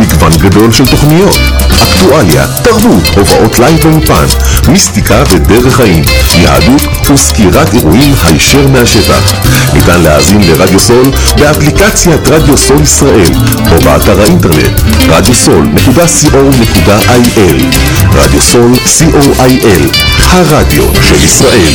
מגוון גדול של תוכניות, אקטואליה, תרבות, הופעות לייב באולפן, מיסטיקה ודרך חיים, יהדות וסקירת אירועים הישר מהשטח. ניתן להאזין לרדיו סול באפליקציית רדיו סול ישראל, או באתר האינטרנט radiosol.co.il רדיו סול co.il הרדיו של ישראל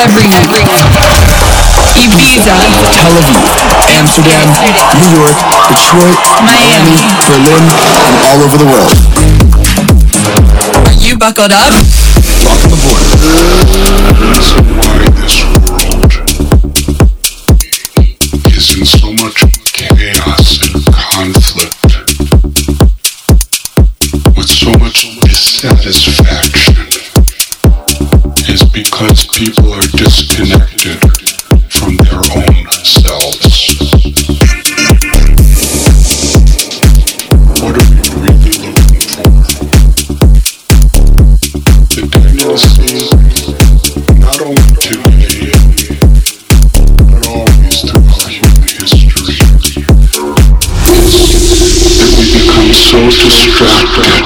Every night. Ibiza, Tel Aviv, Amsterdam, New York, Detroit, Miami. Berlin, and all over the world. Are you buckled up? Welcome aboard. Because people are disconnected from their own selves. What are we really looking for? The tendency not only today, but always throughout human history, that we become so distracted.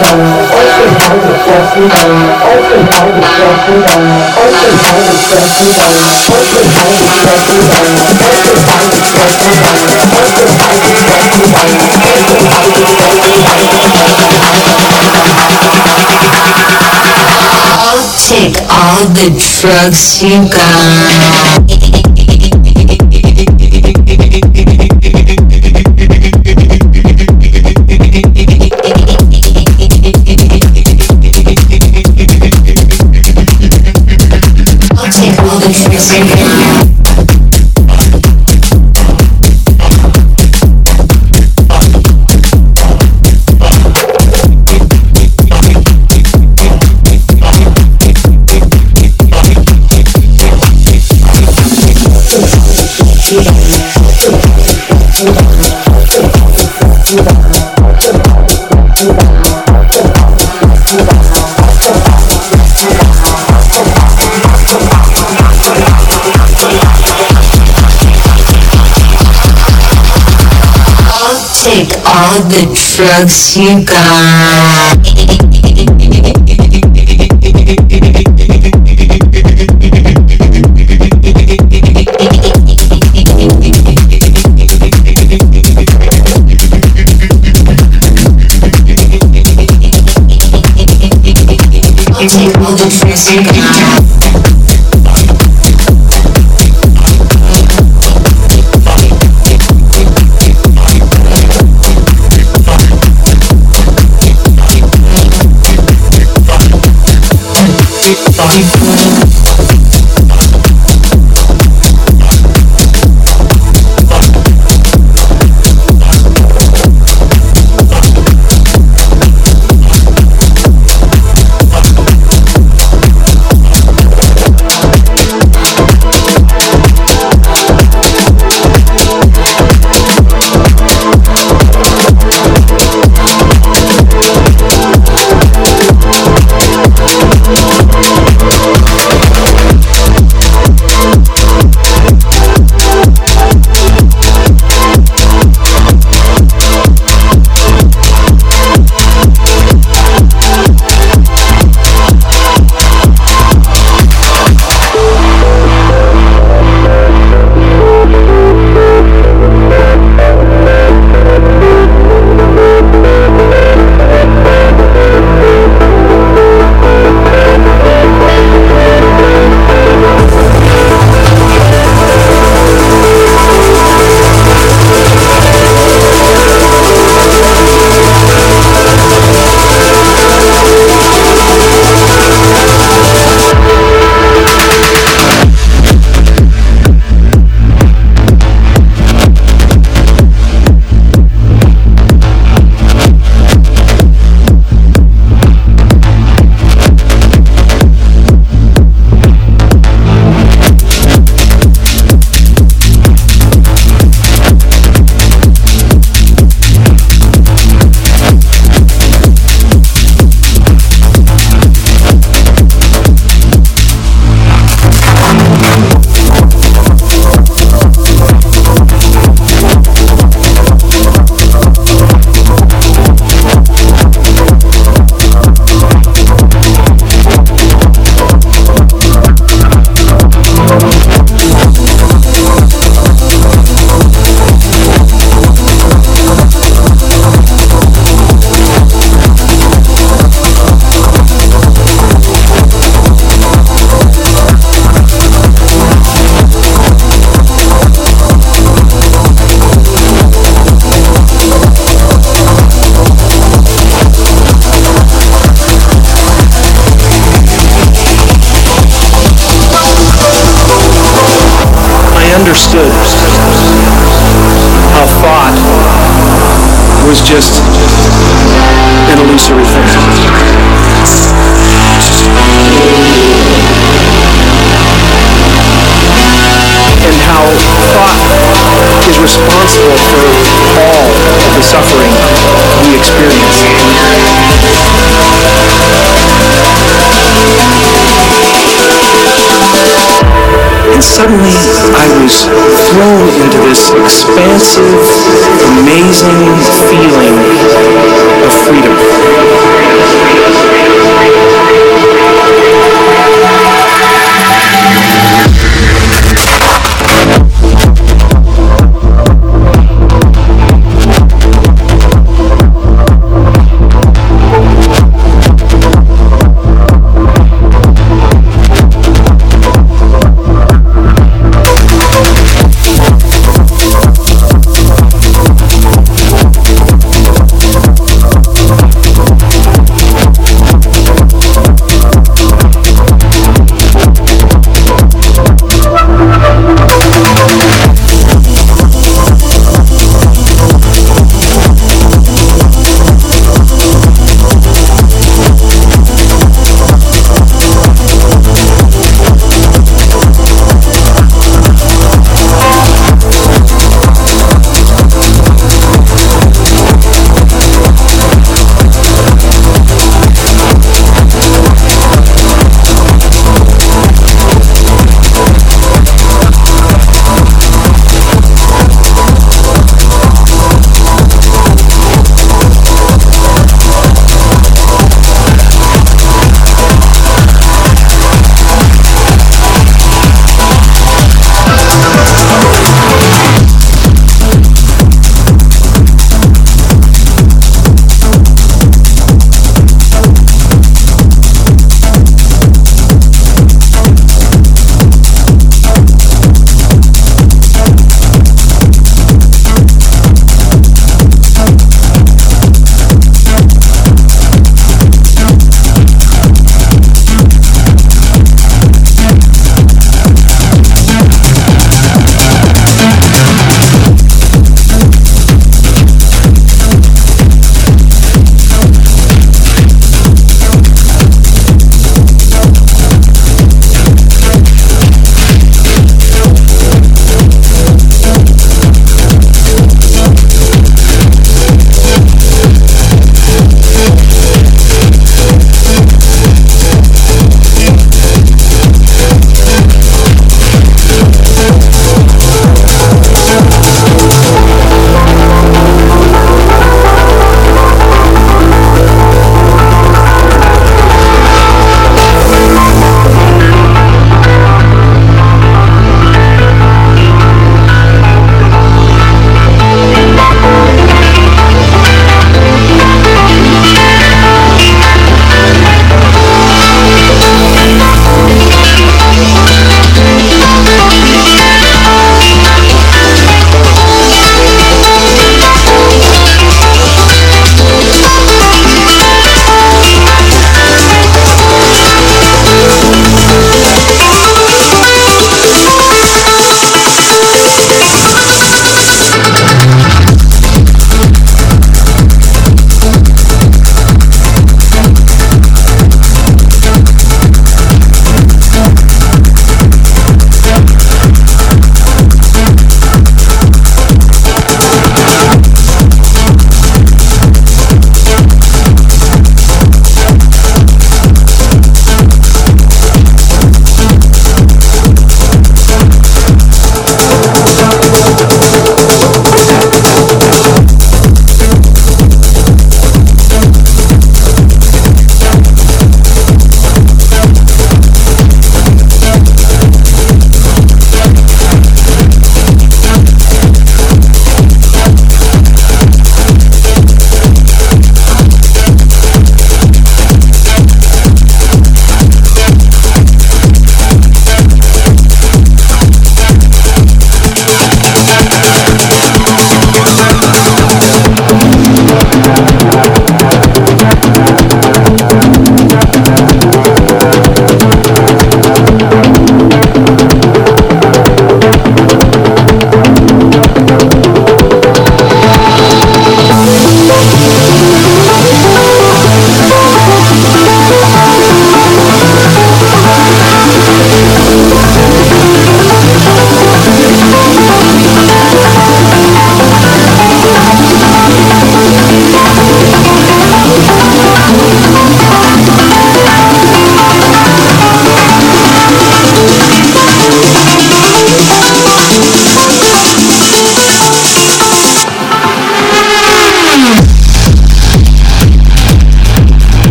I'll take all the drugs you got. sempre, sempre. all the drugs you got. Expansive, amazing feeling